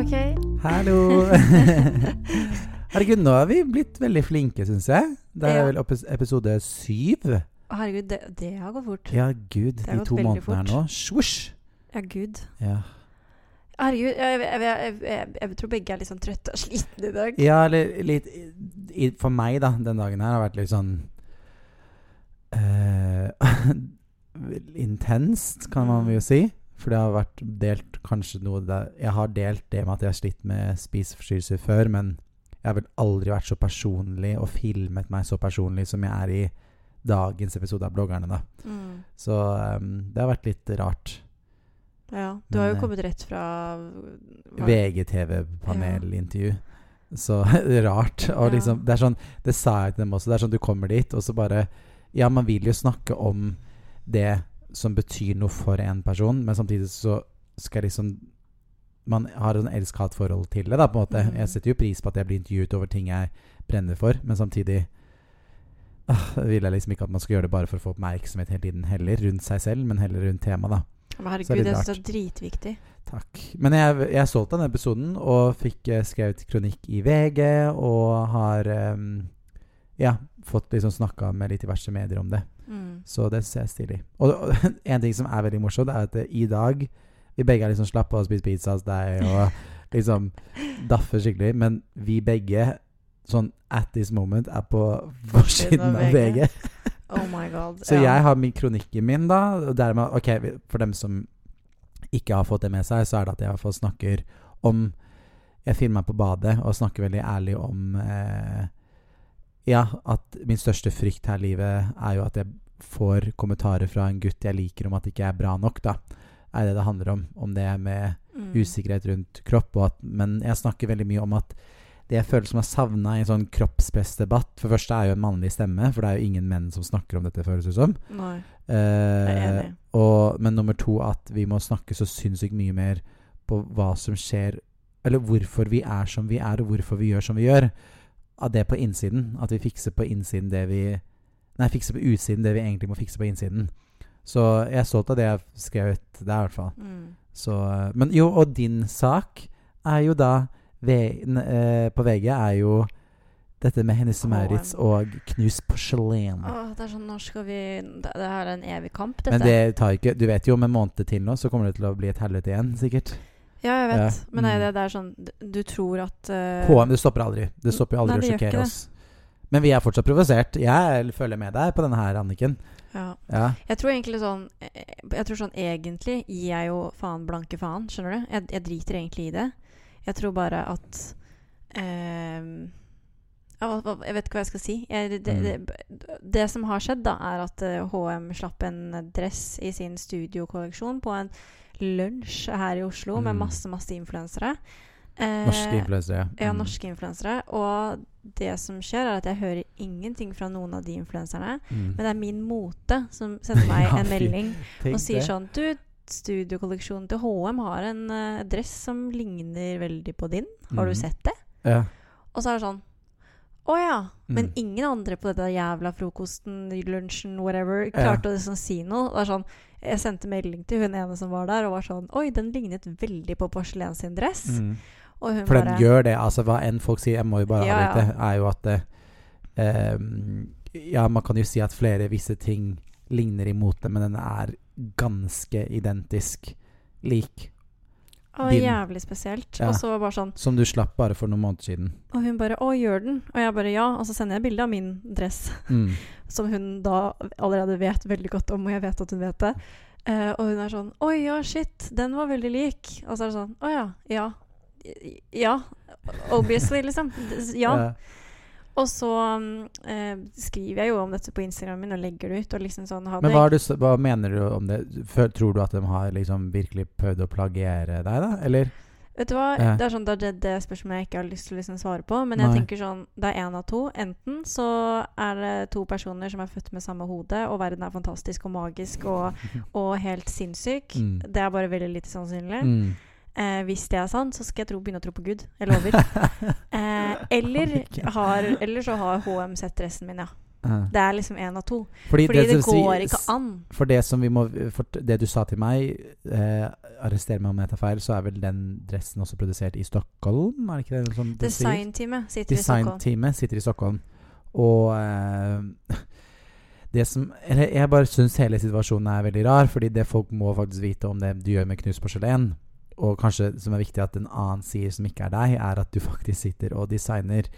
OK. Hallo! Herregud, nå er vi blitt veldig flinke, syns jeg. Det er vel episode syv. Herregud, det, det har gått fort. Ja, gud. De to månedene her nå. Svosj! Ja, gud. Ja. Herregud, jeg, jeg, jeg, jeg tror begge er litt sånn trøtte og slitne i dag. ja, eller litt i, For meg, da, den dagen her har vært litt sånn uh, Intenst, kan man jo si. For det har vært delt kanskje noe der Jeg har delt det med at jeg har slitt med spiseforstyrrelser før, men jeg har vel aldri vært så personlig og filmet meg så personlig som jeg er i dagens episode av Bloggerne, da. Mm. Så um, det har vært litt rart. Ja. Du har jo eh, kommet rett fra VGTV-panelintervju. Så rart. Og Ja. liksom, det er sånn Det sa jeg til dem også. Det er sånn du kommer dit, og så bare Ja, man vil jo snakke om det som betyr noe for en person, men samtidig så skal liksom Man har en elsk-hat-forhold til det, da, på en måte. Mm. Jeg setter jo pris på at jeg blir intervjuet over ting jeg brenner for, men samtidig ah, vil jeg liksom ikke at man skal gjøre det bare for å få oppmerksomhet hele tiden heller, rundt seg selv, men heller rundt temaet, da. Så er herregud, det er er dritviktig. Takk. Men jeg, jeg av denne episoden og fikk eh, skrevet kronikk i VG og har um, ja, fått liksom snakka med litt diverse medier om det. Mm. Så det ser jeg stilig. Og, og en ting som er veldig morsomt, er at det, i dag Vi begge er liksom slappe av og spist pizza hos deg og liksom daffer skikkelig, men vi begge sånn at this moment er på forsiden av VG. Oh my god. Så ja. jeg har min kronikken min, da. Og dermed, ok, For dem som ikke har fått det med seg, så er det at jeg i hvert fall snakker om Jeg filmer meg på badet og snakker veldig ærlig om eh, Ja, at min største frykt her i livet er jo at jeg får kommentarer fra en gutt jeg liker om at det ikke er bra nok, da. Er det det handler om. Om det med Mm. usikkerhet rundt kropp. Og at, men jeg snakker veldig mye om at det jeg føler som er savna i en sånn kroppspressdebatt For det første er jo en mannlig stemme, for det er jo ingen menn som snakker om dette, føles det som. Nei. Eh, er enig. og, men nummer to at vi må snakke så sinnssykt mye mer på hva som skjer Eller hvorfor vi er som vi er, og hvorfor vi gjør som vi gjør. Av det på innsiden. At vi fikser på innsiden det vi Nei, fikser på utsiden det vi egentlig må fikse på innsiden. Så jeg er stolt av det jeg har skrevet der, i hvert fall. Mm. Så, eh, men jo, og din sak er jo da eh, På VG er jo dette med Hennes. Maurits og knust porselen. Åh, det er sånn, når skal vi Det, det her er en evig kamp, dette. Men det tar ikke Du vet jo om en måned til nå, så kommer det til å bli et helvete igjen, sikkert. Ja, jeg vet. Ja, Men det, mm. det, det er sånn Du, tror at uh, HM, det stopper aldri. Det stopper aldri Nei, å sjokkere oss. Men vi er fortsatt provosert. Jeg følger med deg på denne her, Anniken. ja. Ja. Jeg tror egentlig sånn eh, Jeg tror sånn egentlig gir jeg jo faen blanke faen, skjønner du? Jeg, jeg driter egentlig i det. Jeg tror bare at hva- Jeg vet ikke hva jeg skal si. Jeg, det, Mm. det, det som har skjedd, da, er at eh, HM slapp en dress i sin studiokolleksjon på en lunsj her i Oslo med Mm. masse, masse influensere. Eh, Norske influensere. ja, Mm. norske influensere. Og det som skjer, er at jeg hører ingenting fra noen av de influenserne. Mm. Men det er min mote som sender meg Ja, en melding og sier sånn Du, studiokolleksjonen til HM har en uh, dress som ligner veldig på din. Har du Mhm. sett det? Ja. Og så er det sånn Å ja. Men Mm. ingen andre på dette jævla frokosten, lunsjen, whatever, klarte å liksom si noe. Det er sånn Jeg sendte melding til hun ene som var der, og var sånn Oi, den lignet veldig på Porselen sin dress. Mm. For den bare gjør det. Altså Hva enn folk sier, jeg må jo bare Ja, avbryte, er jo at det, ehm, Ja, man kan jo si at flere visse ting ligner i mote, men den er ganske identisk lik. Å, din. jævlig spesielt. Ja. Og så bare sånn Som du slapp bare for noen måneder siden. Og hun bare 'Å, gjør den?' Og jeg bare 'ja'. Og så sender jeg bilde av min dress, Mm. som hun da allerede vet veldig godt om, og jeg vet at hun vet det. Uh, og hun er sånn 'Oi, ja, shit, den var veldig lik'. Og så er det sånn 'Å ja. Ja. Ja. Obviously, liksom. Ja. Ja. Og så eh, skriver jeg jo om dette på Instagram min og legger det ut. Og liksom sånn Men hva, du, hva mener du om det? Før- Tror du at de har liksom virkelig prøvd å plagiere deg, da? Eller? Vet du hva? eh. Det er sånn det det, spørsmålet jeg ikke har lyst til å liksom svare på. Men jeg Nei. tenker sånn Det er én av to. Enten så er det to personer som er født med samme hode, og verden er fantastisk og magisk og, og helt sinnssyk. Mm. Det er bare veldig lite sannsynlig. Mm. Eh, hvis det er sant, så skal jeg tro, begynne å tro på Gud. Jeg lover. Eh, eller, har, eller så har HM sett dressen min, ja. Uh. Det er liksom én av to. Fordi, Fordi det, det går ikke an. For det som vi må For det du sa til meg, eh, arrester meg om jeg tar feil, så er vel den dressen også produsert i Stockholm? Er det ikke det som? Designteamet sitter i Stockholm. Designteamet sitter i Stockholm. Og eh, det som Eller jeg bare syns hele situasjonen er veldig rar, fordi det folk må faktisk vite om det du gjør med knust porselen, og kanskje som er viktig at en annen sier som ikke er deg, er at du faktisk sitter og designer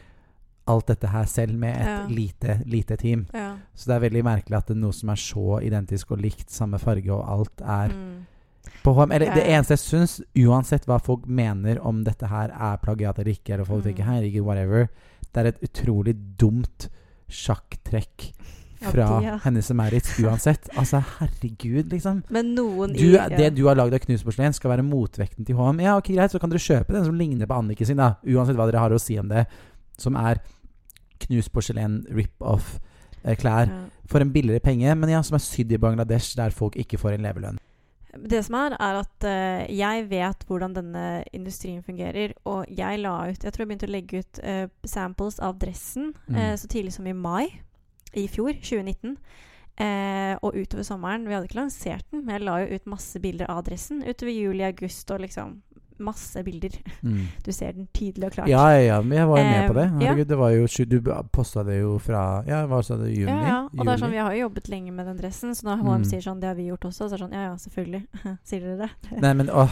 alt dette her selv med et Ja. lite, lite team. Ja. Så det er veldig merkelig at det er noe som er så identisk og likt, samme farge og alt, er Mm. på HM. Eller Ja, det eneste jeg syns, uansett hva folk mener om dette her er plagiat eller ikke, eller folk Mm. tenker herregud, whatever, det er et utrolig dumt sjakktrekk Ja, fra de, ja. Hennes og Maurits uansett. Altså, herregud, liksom. Men noen Du, i det du har lagd av knust porselen, skal være motvekten til HM. Ja, ok, greit, så kan dere kjøpe den som ligner på Anniken sin, da. Uansett hva dere har å si om det. Som er knust porselen rip-off-klær. ja. For en billigere penge, men ja, som er sydd i Bangladesh, der folk ikke får en levelønn. Det som er, er at uh, jeg vet hvordan denne industrien fungerer. Og jeg la ut Jeg tror jeg begynte å legge ut uh, samples av dressen Mm. uh, så tidlig som i mai i fjor, 2019. Eh, og utover sommeren. Vi hadde ikke lansert den, men jeg la jo ut masse bilder av dressen utover juli, august og liksom masse bilder. Mm. Du ser den tydelig og klart. Ja, ja, men jeg var jo med på det. Herregud, ja. Det var jo Du posta det jo fra Ja, hva sa du? Juni? Ja, ja. Og det er sånn, vi har jo jobbet lenge med den dressen, så når HM Mm. sier sånn, det har vi gjort også, så er det sånn, ja ja, selvfølgelig. sier dere det? Nei, men å,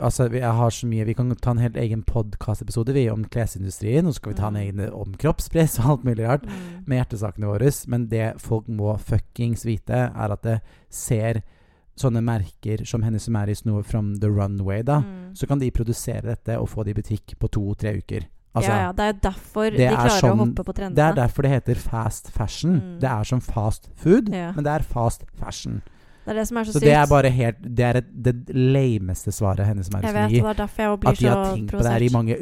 altså, jeg har så mye Vi kan ta en helt egen podkastepisode vi om klesindustrien. Og så skal vi ta en Mm. egen om kroppspress og alt mulig rart. Mm. med hjertesakene våre. Men det folk må fuckings vite, er at det ser sånne merker som Hennes og Maurits noe from the runway, da. Mm. Så kan de produsere dette og få det i butikk på to-tre uker. Altså, ja, ja, det er derfor det de er klarer sånn- å hoppe på trendene. Det er derfor det heter fast fashion. Mm. Det er som fast food, Ja. men det er fast fashion. Det er det som er så, Så sykt. det er bare helt Det er et, det lameste svaret Hennes og jeg vet, og det er derfor jeg blir At de har så tenkt på det her i mange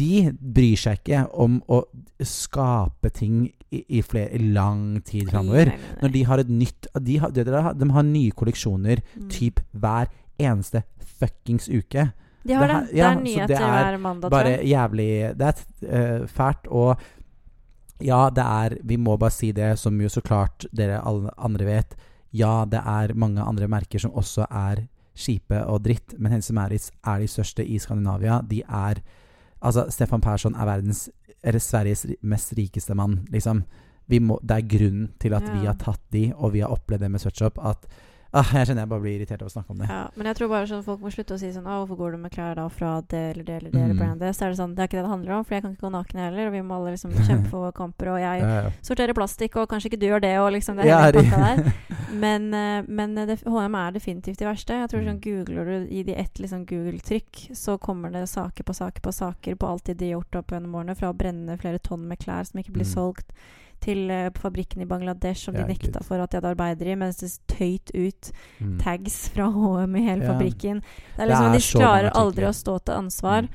De bryr seg ikke om å skape ting i, i, flere, i lang tid framover. Når de har et nytt De har, de, de har nye kolleksjoner Mm. typ hver eneste fuckings uke. De har det Her, ja, Det er så nyheter er hver mandag, tror Bare jævlig Det er uh, fælt. Og ja, det er Vi må bare si det, som jo så klart dere alle andre vet. Ja, det er mange andre merker som også er kjipe og dritt, men Hense Maurits er de største i Skandinavia. De er Altså, Stefan Persson er verdens Eller Sveriges mest rikeste mann, liksom. Vi må, det er grunnen til at vi har tatt de, og vi har opplevd det med Sweatshop, at ah, Jeg kjenner jeg bare blir irritert av å snakke om det. Ja, men jeg tror bare sånn folk må slutte å si sånn Å, hvorfor går du med klær da fra det eller det eller det eller Mm. brandet? Så er det sånn Det er ikke det det handler om, for jeg kan ikke gå naken heller, og vi må alle liksom kjempe for kamper, og jeg Ja, ja. sorterer plastikk, og kanskje ikke du gjør det, og liksom det er hele pakka der. Men, eh, men det, HM er definitivt de verste. Jeg tror sånn Mm. Googler du i de ett liksom Google-trykk, så kommer det saker på saker på saker på alt det de har gjort opp gjennom årene. Fra å brenne flere tonn med klær som ikke blir Mm. solgt, til uh, fabrikken i Bangladesh som de nekta for at de hadde arbeidere i, mens det tøyt ut Mm. tags fra HM i hele Ja. fabrikken. Det er Det liksom, er de klarer aldri å stå til ansvar. Mm.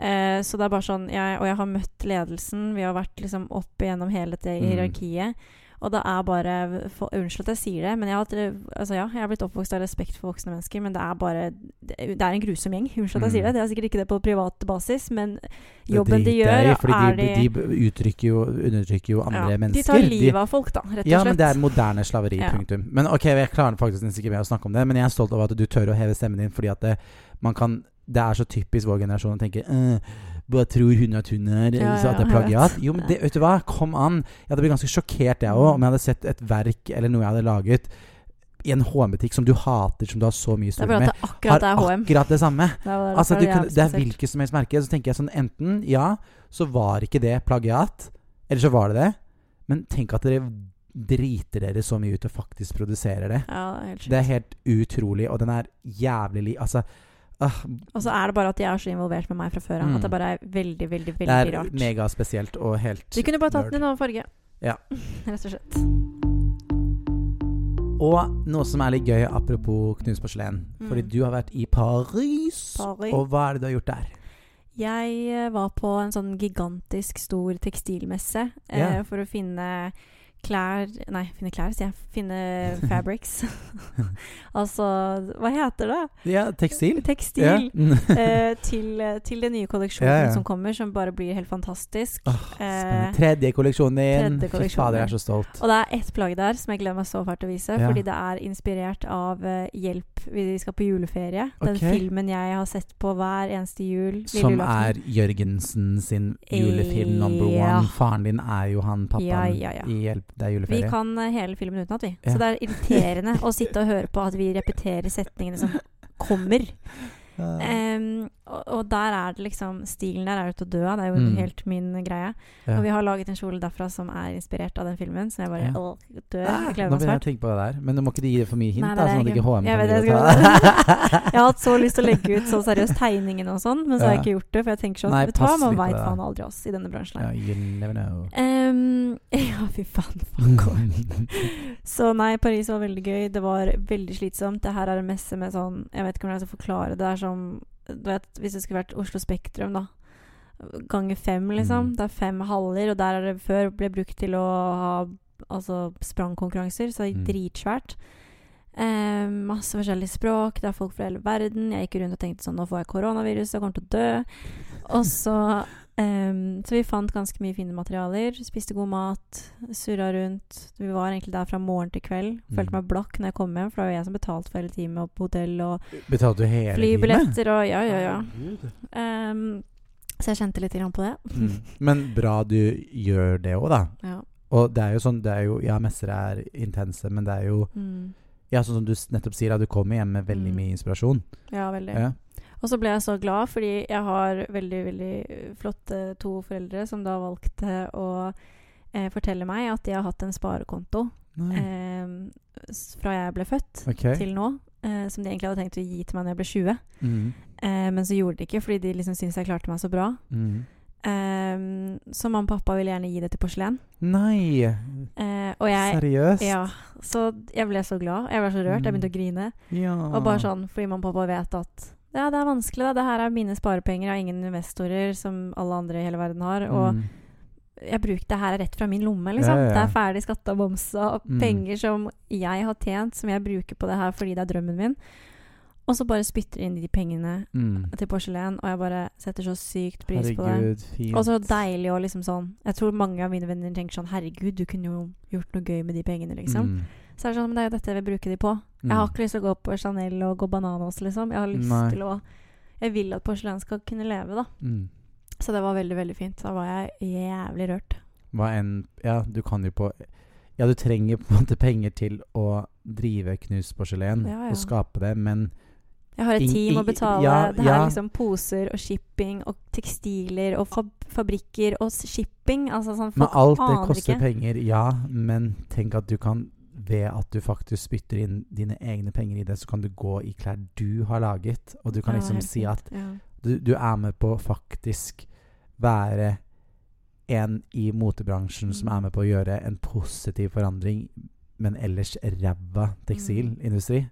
Uh, så det er bare sånn jeg, Og jeg har møtt ledelsen. Vi har vært liksom opp igjennom hele det Mm. Og det er bare for, Unnskyld at jeg sier det, men jeg har, altså ja, jeg har blitt oppvokst av respekt for voksne mennesker, men det er bare Det, det er en grusom gjeng. Unnskyld at jeg Mm. sier det. Det er sikkert ikke det på privat basis, men jobben de gjør, er, er de, de, de uttrykker jo, undertrykker jo andre ja, mennesker. De tar livet av folk, da, rett og slett. Ja, men det er moderne slaveri. Ja. Punktum. Men ok, jeg klarer faktisk nesten ikke mer å snakke om det, men jeg er stolt over at du tør å heve stemmen din, fordi at det, man kan Det er så typisk vår generasjon å tenke «Øh, Hva tror hun at hun er? Ja, at det er plagiat? Jo, men det, vet du hva? Kom an! Jeg hadde blitt ganske sjokkert, jeg òg, om jeg hadde sett et verk eller noe jeg hadde laget i en HM-butikk som du hater, som du har så mye stor historie med. Har akkurat akkurat det samme. Det er, Altså, det, kunne, det er hvilket som helst merke. Så tenker jeg sånn Enten ja, så var ikke det plagiat. Eller så var det det. Men tenk at dere driter dere så mye ut og faktisk produserer det. Ja, det er helt. Det er helt utrolig, og den er jævlig li... Altså ah, Og så er det bare at de er så involvert med meg fra før av. Mm. At det bare er veldig, veldig Det veldig er rart. megaspesielt og helt Du kunne bare tatt den i en annen farge. Ja. Rett og slett. Og noe som er litt gøy, apropos knust porselen. Mm. Fordi du har vært i Paris. Paris. Og hva er det du har gjort der? Jeg eh, var på en sånn gigantisk stor tekstilmesse eh, for å finne klær Nei, finne klær, sier jeg. Finne fabrics. altså, hva heter det? Ja, tekstil. Tekstil. Ja. eh, til, til den nye kolleksjonen Ja, ja. som kommer, som bare blir helt fantastisk. Oh. Eh, Tredje kolleksjonen din. tredje Fy fader, jeg er så stolt. Og det er ett plagg der som jeg gleder meg så fælt til å vise. Fordi det er inspirert av eh, Hjelp, vi skal på juleferie. Den Ok. filmen jeg har sett på hver eneste jul. Som er Jørgensen sin julefilm number Ja. one. Faren din er jo han pappaen Ja, ja, i Hjelp, det er Vi kan eh, hele filmen utenat, vi. Så det er irriterende å sitte og høre på at vi repeterer setningene som kommer. Ah. Og, og der er det liksom Stilen der er jo til å dø av. Det er jo Mm. helt min greie. Ja. Og vi har laget en kjole derfra som er inspirert av den filmen. Så jeg bare Ja. åh, dør. Ah, nå begynner jeg å tenke på det der. Men du må ikke gi det for mye hint, Nei, da, sånn at ikke- HM Jeg kan gi jeg har hatt så lyst til å legge ut så seriøst tegningene og sånn, men så har jeg ikke gjort det. For jeg tenker sånn Nei, Vet du hva, man veit faen aldri oss i denne bransjen ja, her. you never know. Em, ja, fy faen. Fuck off. Så nei, Paris var veldig gøy. Det var veldig slitsomt. Det her er en messe med sånn Jeg vet ikke hvordan jeg skal forklare det. Det er som Du vet, hvis det skulle vært Oslo Spektrum, da. Ganger fem, liksom. Mm. Det er fem haller, og der er det før ble brukt til å ha altså sprangkonkurranser, så det er Mm. dritsvært. Eh, masse forskjellige språk, det er folk fra hele verden. Jeg gikk rundt og tenkte sånn Nå får jeg koronavirus, jeg kommer til å dø. Og så ehm, Så vi fant ganske mye fine materialer. Spiste god mat. Surra rundt. Vi var egentlig der fra morgen til kveld. Følte Mm. meg blakk når jeg kom hjem, for det var jo jeg som betalte for hele teamet og på hotell og Betalte du hele flybilletter og Ja, ja, ja. Ehm, så jeg kjente litt på det. Mm. Men bra du gjør det òg, da. Ja. Og det er jo sånn det er jo, Ja, messer er intense, men det er jo Mm. Ja, sånn som du nettopp sier, at du kommer hjem med veldig Mm. mye inspirasjon. ja, veldig. Ja. Og så ble jeg så glad, fordi jeg har veldig veldig flotte to foreldre som da valgte å eh, fortelle meg at de har hatt en sparekonto eh, fra jeg ble født okay. til nå, eh, som de egentlig hadde tenkt å gi til meg når jeg ble 20. Mm. Eh, men så gjorde de ikke, fordi de liksom syntes jeg klarte meg så bra. Mm. Um, så mamma og pappa ville gjerne gi det til porselen. Nei! Uh, og jeg Seriøst? Ja. Så jeg ble så glad. Jeg ble så rørt. Jeg begynte å grine. Ja. Og bare sånn, fordi mamma og pappa vet at ja, det er vanskelig, da. Det her er mine sparepenger. Jeg har ingen investorer som alle andre i hele verden har. Og Mm. jeg bruker det her er rett fra min lomme, liksom. Ja, ja, ja. Det er ferdig skatta og bomsa. Mm. Penger som jeg har tjent, som jeg bruker på det her fordi det er drømmen min. Og så bare spytter inn de pengene Mm. til porselen, og jeg bare setter så sykt pris på det. Fint. Og så deilig å liksom sånn Jeg tror mange av mine venner tenker sånn Herregud, du kunne jo gjort noe gøy med de pengene, liksom. Mm. Så er det sånn, men det er jo dette jeg vil bruke de på. Jeg har ikke lyst til å gå på Chanel og gå Bananas, liksom. Jeg har lyst Nei. til å Jeg vil at porselen skal kunne leve, da. Mm. Så det var veldig, veldig fint. Da var jeg jævlig rørt. Hva enn Ja, du kan jo på Ja, du trenger på en måte penger til å drive knust porselen Ja, ja. og skape det, men Jeg har et team å betale. ja, det her ja. er liksom poser og shipping og tekstiler og fab fabrikker og shipping. Altså sånn Men alt det koster ikke. penger, ja. Men tenk at du kan ved at du faktisk spytter inn dine egne penger i det, så kan du gå i klær du har laget. Og du kan liksom si at ja. du, du er med på faktisk være en i motebransjen som Mm. er med på å gjøre en positiv forandring, men ellers ræva tekstilindustri.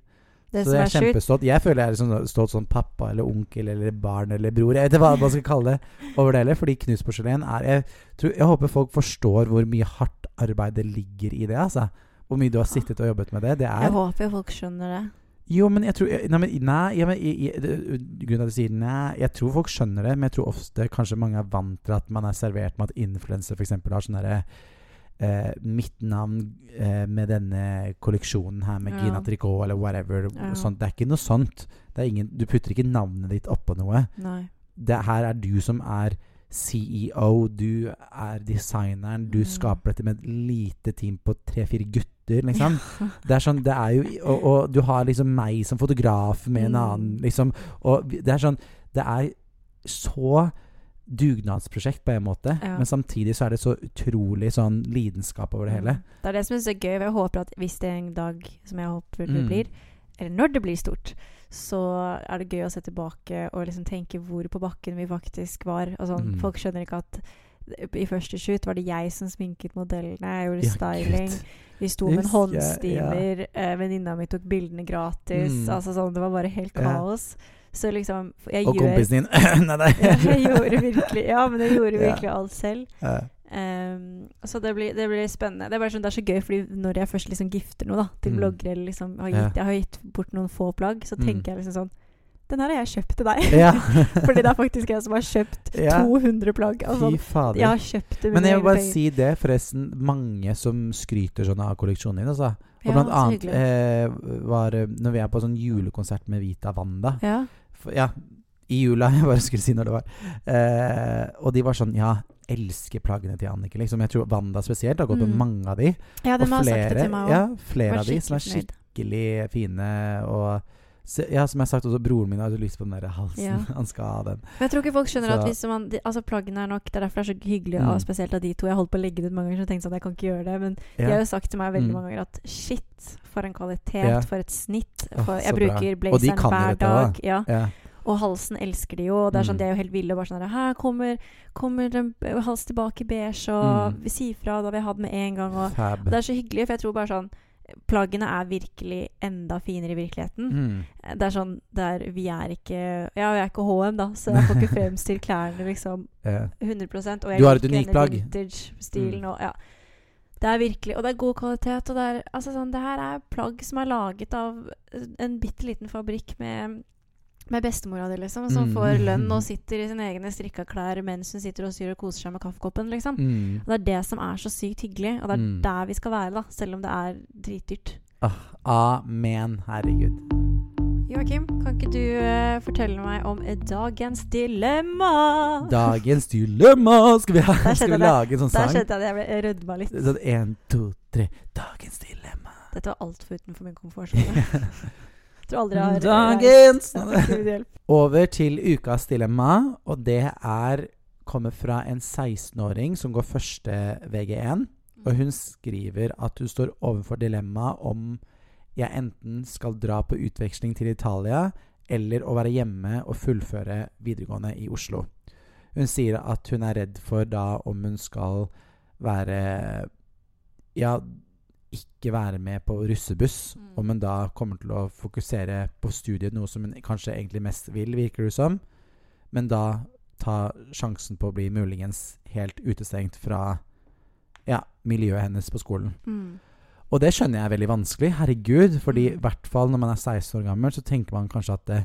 Det Så det er er kjempestolt. Jeg føler jeg er liksom stolt som pappa eller onkel eller barn eller bror. Jeg vet ikke hva man skal kalle det over det hele. Fordi knust porselen er jeg, tror, jeg håper folk forstår hvor mye hardt arbeid det ligger i det. altså. Hvor mye du har sittet og jobbet med det. Det er, Jeg er håper folk skjønner det. Jo, men jeg tror Nei, men, nei jeg, jeg, jeg, grunnen til at du sier nei Jeg tror folk skjønner det, men jeg tror ofte kanskje mange er vant til at man er servert med at influensere f.eks. har sånn derre eh, Mitt navn eh, med denne kolleksjonen her med Ja. Gina Tricot eller whatever. Ja. Sånt. Det er ikke noe sånt. Det ingen, du putter ikke navnet ditt oppå noe. Nei. Det her er du som er CEO, du er designeren, du Mm. skaper dette med et lite team på tre-fire gutter, liksom. Det er sånn, det er jo og, og du har liksom meg som fotograf med en Mm. annen, liksom. Og det er sånn Det er så dugnadsprosjekt på en måte, Ja. men samtidig så er det så utrolig sånn lidenskap over det hele. Mm. Det er det som er gøy. Jeg håper at hvis det er en dag, som jeg håper det Mm. blir, eller når det blir stort, så er det gøy å se tilbake og liksom tenke hvor på bakken vi faktisk var. Altså, Mm. Folk skjønner ikke at i første shoot var det jeg som sminket modellene. Jeg gjorde Ja, styling. Gud. Vi sto med en håndstimer. Ja, håndstimer. eh, Venninna mi tok bildene gratis. Mm. Altså sånn, Det var bare helt Ja. kaos. Så liksom jeg Og gjør, kompisen din Nei, nei. Ja, jeg gjorde virkelig Ja, men jeg gjorde Ja. virkelig alt selv. Ja. Ehm, så det blir, det blir spennende. Det er, bare sånn, det er så gøy, fordi når jeg først liksom gifter noe da til Mm. bloggere, eller liksom har Ja. gitt, jeg har gitt bort noen få plagg, så Mm. tenker jeg liksom sånn Den her har jeg kjøpt til deg. Ja. fordi det er faktisk jeg som har kjøpt Ja. 200 plagg. Altså, Fy fader. jeg har kjøpt det Men jeg vil bare penger. si det, forresten. Mange som skryter sånn av kolleksjonen din. Altså. Og Ja, blant annet eh, var eh, Når vi er på sånn julekonsert med Vita Wanda Ja. for, Ja, i jula. Jeg bare skulle si når det var. Eh, og de var sånn Ja, elsker plaggene til Annike. Liksom. Jeg tror Wanda spesielt har gått på Mm. mange av de. ja, Og de har sagt det til meg òg. ja, flere av de som er skikkelig fine. Og se- ja, som jeg har sagt, også broren min hadde lyst på den der halsen. Ja. Han skal ha den. Men jeg tror ikke folk skjønner Så- at hvis man de, Altså Plaggene er nok Det er derfor det er så hyggelig, Mm. og spesielt av de to. Jeg holdt på å legge det ut mange ganger, så jeg tenkte sånn Jeg kan ikke gjøre det. Men de har jo sagt til meg veldig Mm. mange ganger at shit, for en kvalitet, Ja. for et snitt. For, oh, jeg bra. bruker de blazeren hver dag. Ja. Ja. Og halsen elsker de jo. Og det er sånn, Mm. De er jo helt ville. og Bare sånn Her kommer, kommer en hals tilbake i beige, og Mm. si ifra. Da da vi har hatt med en gang. Og, og det er så hyggelig, for jeg tror bare sånn Plaggene er virkelig enda finere i virkeligheten. Mm. Det er sånn der Vi er ikke Ja, vi er ikke HM, da, så jeg får ikke fremstilt klærne liksom 100 Og jeg Du har et unikt plagg. Vintage-stilen Mm. og ja. Det er virkelig Og det er god kvalitet. Og det er altså sånn Det her er plagg som er laget av en bitte liten fabrikk med med bestemora di, liksom, som Mm. får lønn og sitter i sine egne strikka klær mens hun sitter og syr og koser seg med kaffekoppen. liksom. Mm. Og Det er det som er så sykt hyggelig, og det er Mm. der vi skal være, da, selv om det er dritdyrt. Oh, amen. Herregud. Joakim, kan ikke du uh, fortelle meg om dagens dilemma? Dagens dilemma! Skal vi, ha, skal vi lage en sånn Der sang? kjente jeg at jeg ble rødma litt. Sånn én, to, tre. Dagens dilemma. Dette var altfor utenfor min komfortsone. Tror aldri jeg har Dagens reist. Over til ukas dilemma, og det er kommer fra en 16-åring som går første VG1. Og hun skriver at hun står overfor dilemma om jeg enten skal dra på utveksling til Italia eller å være hjemme og fullføre videregående i Oslo. Hun sier at hun er redd for da om hun skal være Ja, ikke være med på russebuss. Mm. Om hun da kommer til å fokusere på studiet, noe som hun kanskje egentlig mest vil, virker det som. Men da ta sjansen på å bli muligens helt utestengt fra ja, miljøet hennes på skolen. Mm. Og det skjønner jeg er veldig vanskelig. Herregud. Fordi i Mm. hvert fall når man er 16 år gammel, så tenker man kanskje at det,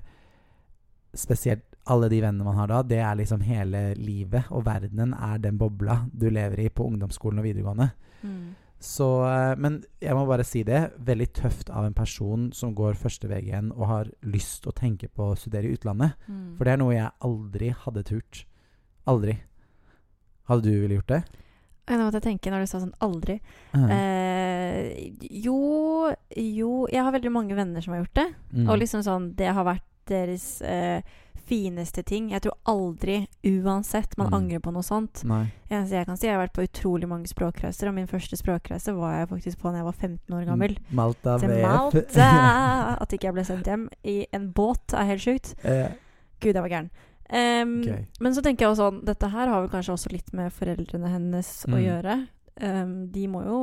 spesielt alle de vennene man har da, det er liksom hele livet. Og verdenen er den bobla du lever i på ungdomsskolen og videregående. Mm. Så, eh, men jeg må bare si det. Veldig tøft av en person som går første VG-en og har lyst å tenke på å studere i utlandet. Mm. For det er noe jeg aldri hadde turt. Aldri. Hadde du ville gjort det? Jeg måtte tenke når du sa sånn 'aldri'. Mhm. Eh, jo Jo, jeg har veldig mange venner som har gjort det. Mm. Og liksom sånn Det har vært deres eh, fineste ting. Jeg tror aldri, uansett, man Mm. angrer på noe sånt. Nei. Eneste jeg kan si, jeg har vært på utrolig mange språkreiser, og min første språkreise var jeg faktisk på da jeg var 15 år gammel. Malta Til Malta! At ikke jeg ble sendt hjem i en båt, er helt sjukt. Eh, Gud, jeg var gæren. Um, okay. Men så tenker jeg også sånn Dette her har vel kanskje også litt med foreldrene hennes å Mm. gjøre. Um, de må jo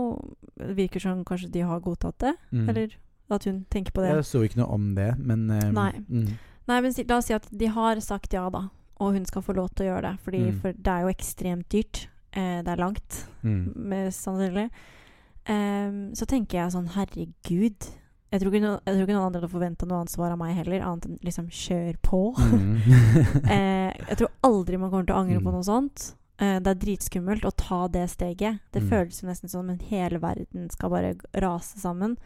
Det virker som kanskje de har godtatt det, mm. eller at hun tenker på det. Jeg så ikke noe om det, men um, Nei. Nei, men la oss si at de har sagt ja, da. Og hun skal få lov til å gjøre det. Fordi, Mm. For det er jo ekstremt dyrt. Eh, det er langt, Mm. mest sannsynlig. Um, så tenker jeg sånn, herregud. Jeg tror, ikke no, jeg tror ikke noen andre hadde forventa noe annet svar av meg heller, annet enn liksom kjør på. Mm. eh, jeg tror aldri man kommer til å angre på Mm. noe sånt. Eh, det er dritskummelt å ta det steget. Det Mm. føles jo nesten som om hele verden skal bare rase sammen.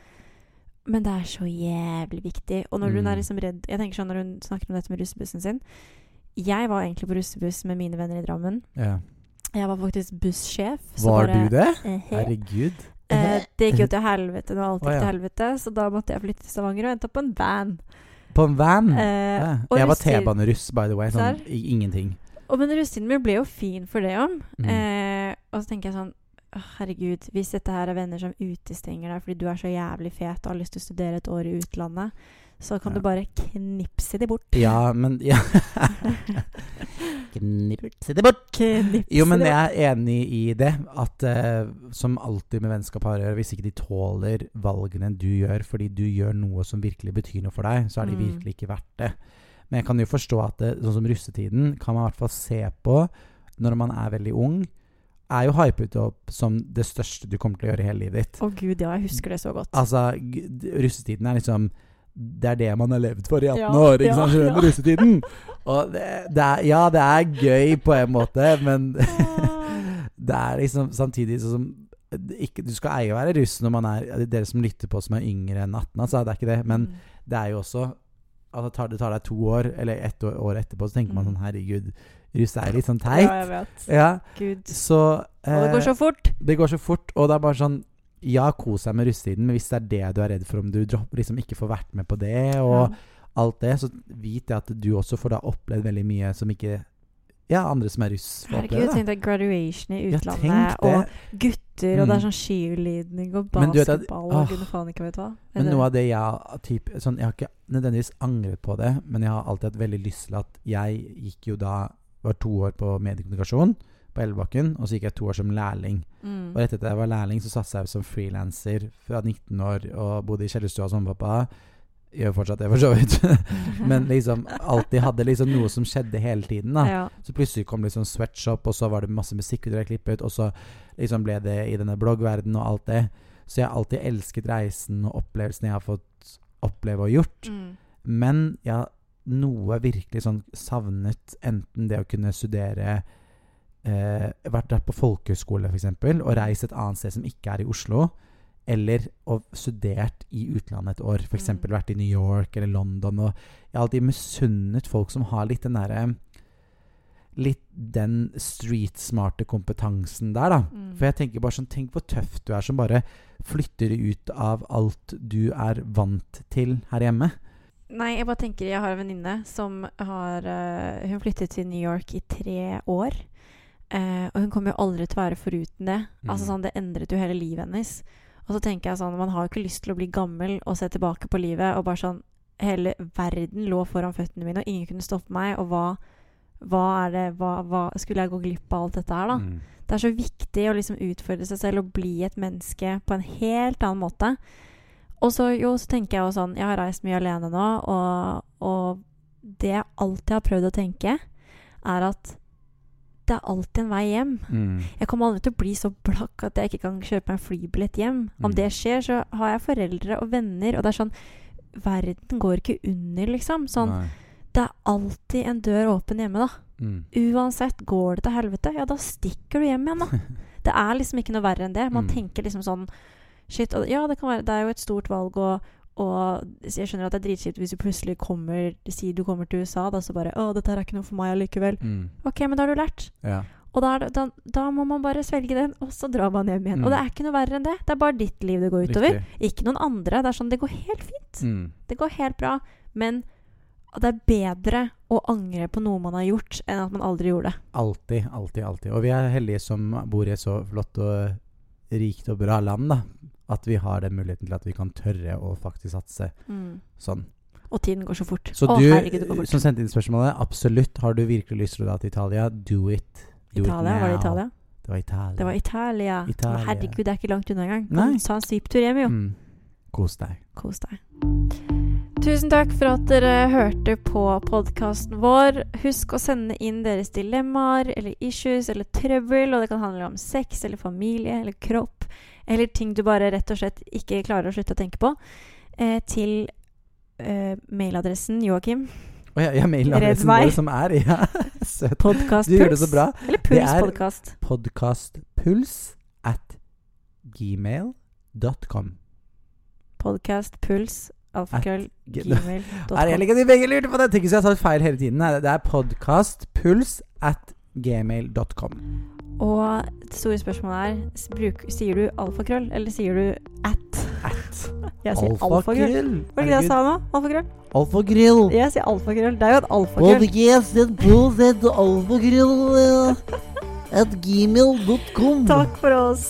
Men det er så jævlig viktig. Og når hun Mm. er liksom redd Jeg tenker sånn når hun snakker om dette med russebussen sin Jeg var egentlig på russebuss med mine venner i Drammen. ja. Jeg var faktisk bussjef. så Var bare- du det? Eh, Herregud. eh, det gikk jo til helvete når alt Å, oh, ja. til helvete, så da måtte jeg flytte til Stavanger og endte opp på en van. På en van? Eh, ja. Jeg var T-baneruss, by the way. Sånn ingenting. Og men russetiden min ble jo fin for det òg. Mm. Eh, og så tenker jeg sånn «Åh, Herregud, hvis dette her er venner som utestenger deg fordi du er så jævlig fet og har lyst til å studere et år i utlandet, så kan Ja. du bare knipse de bort. Ja, men ja. Knipse det bort! Knipse Jo, men jeg er enig i det. At uh, som alltid med vennskap har å gjøre, hvis ikke de tåler valgene du gjør fordi du gjør noe som virkelig betyr noe for deg, så er de Mm. virkelig ikke verdt det. Men jeg kan jo forstå at det, sånn som russetiden kan man i hvert fall se på når man er veldig ung, er jo hypet opp som det største du kommer til å gjøre i hele livet ditt. Å gud, ja, jeg husker det så godt. Altså, russetiden er liksom Det er det man har levd for i 18 Ja, år, ikke sant? Ja. Russetiden. Og det, det er, ja, det er gøy på en måte, men det er liksom samtidig sånn som ikke, Du skal eie å være russ når man er Dere som lytter på som er yngre enn 18, altså, det er ikke det. Men Mm. det er jo også altså, tar, Det tar deg to år, eller ett år, år etterpå, så tenker man Mm. sånn Herregud, russ er litt sånn teit. Ja, jeg vet. Ja, Gud. så Og det går eh, så fort. det går så fort, og det er bare sånn Ja, kos deg med russetiden, men hvis det er det du er redd for, om du liksom ikke får vært med på det, og Ja. alt det, så vit det at du også får da opplevd veldig mye som ikke Ja, andre som er russ, Herregud, tenk deg graduation i utlandet, ja, og gutter, og det er Mm. sånn skiulydning og du basketball og gud faen ikke vet hva. Men noe av det jeg typ, sånn, Jeg har ikke nødvendigvis angret på det, men jeg har alltid hatt veldig lyst til at Jeg gikk jo da Var to år på mediekommunikasjon på Elvebakken, og så gikk jeg to år som lærling. mm. Og rett etter jeg var lærling, så satsa jeg som frilanser fra 19 år og bodde i kjellerstua hos mamma og pappa. Gjør fortsatt det, for så vidt. Men liksom alltid hadde liksom noe som skjedde hele tiden. da ja. Så plutselig kom liksom Sweatshop, og så var det masse musikkvideoer jeg klippet, og så liksom ble det i denne bloggverdenen og alt det. Så jeg har alltid elsket reisen og opplevelsen jeg har fått oppleve og gjort. Mm. Men jeg har noe virkelig sånn savnet, enten det å kunne studere eh, Vært der på folkehøyskole, f.eks., og reist et annet sted som ikke er i Oslo. Eller og studert i utlandet et år. F.eks. Mm. vært i New York eller London. Og jeg har alltid misunnet folk som har litt den derre Litt den street-smarte kompetansen der, da. Mm. For jeg tenker bare sånn Tenk hvor tøff du er som bare flytter ut av alt du er vant til her hjemme. Nei, jeg bare tenker Jeg har en venninne som har uh, Hun flyttet til New York i tre år. Uh, og hun kommer jo aldri til å være foruten det. Altså Mm. sånn, Det endret jo hele livet hennes. Og så tenker jeg sånn Man har jo ikke lyst til å bli gammel og se tilbake på livet og bare sånn Hele verden lå foran føttene mine, og ingen kunne stoppe meg. Og hva, hva er det hva, hva Skulle jeg gå glipp av alt dette her, da? Mm. Det er så viktig å liksom utfordre seg selv og bli et menneske på en helt annen måte. Og så, jo, så tenker jeg jo sånn Jeg har reist mye alene nå, og, og det jeg alltid har prøvd å tenke, er at det er alltid en vei hjem. Mm. Jeg kommer aldri til å bli så blakk at jeg ikke kan kjøpe meg en flybillett hjem. Om Mm. det skjer, så har jeg foreldre og venner, og det er sånn Verden går ikke under, liksom. Sånn, Nei. det er alltid en dør åpen hjemme, da. Mm. Uansett, går det til helvete, ja, da stikker du hjem igjen, da. Det er liksom ikke noe verre enn det. Man Mm. tenker liksom sånn Shit, og ja, det kan være Det er jo et stort valg, og, og jeg skjønner at det er dritkjipt hvis du plutselig kommer sier du kommer til USA, da så bare Å, dette er ikke noe for meg allikevel. Mm. Ok, men da har du lært. Ja. Og da, da, da må man bare svelge den, og så drar man hjem igjen. Mm. Og det er ikke noe verre enn det. Det er bare ditt liv det går utover. Riktig. Ikke noen andre. Det er sånn, det går helt fint. Mm. Det går helt bra. Men det er bedre å angre på noe man har gjort, enn at man aldri gjorde det. Alltid, alltid, alltid. Og vi er heldige som bor i et så flott og rikt og bra land, da. At vi har den muligheten til at vi kan tørre å faktisk satse sånn. Og tiden går så fort. Så Å, du herregud, det går fort. som sendte inn spørsmålet, absolutt. Har du virkelig lyst til å dra til Italia, do it. Do Italia, it var det. Italia? Det var Italia. Det var Italia. Italia. Herregud, det er ikke langt unna engang. Nei. Ta en svipptur hjem, jo. Mm. Kos deg. Kos deg. Tusen takk for at dere hørte på podkasten vår. Husk å sende inn deres dilemmaer eller issues eller trøbbel, og det kan handle om sex eller familie eller kropp, eller ting du bare rett og slett ikke klarer å slutte å tenke på, eh, til eh, mailadressen Joakim. Å ja, ja mailadressen vår som er Ja, søt. Podkastpuls. Du gjør det så bra. Eller Det Puls er- podkast. Podcastpuls at gmail.com. Podcastpuls. Alfakrøll. G- Er jeg lurte på det? Tenk hvis jeg har sagt feil hele tiden. Det er podcastpuls at gmail.com. Og det store spørsmålet er bruk, Sier du alfakrøll, eller sier du at? At Jeg sier alfakrøll. Var det ikke det jeg sa nå? Alfakrøll? Alfakrøll. Jeg sier alfakrøll. Det er jo et alfakrøll. Alfakrøll at gmail.com. Takk for oss.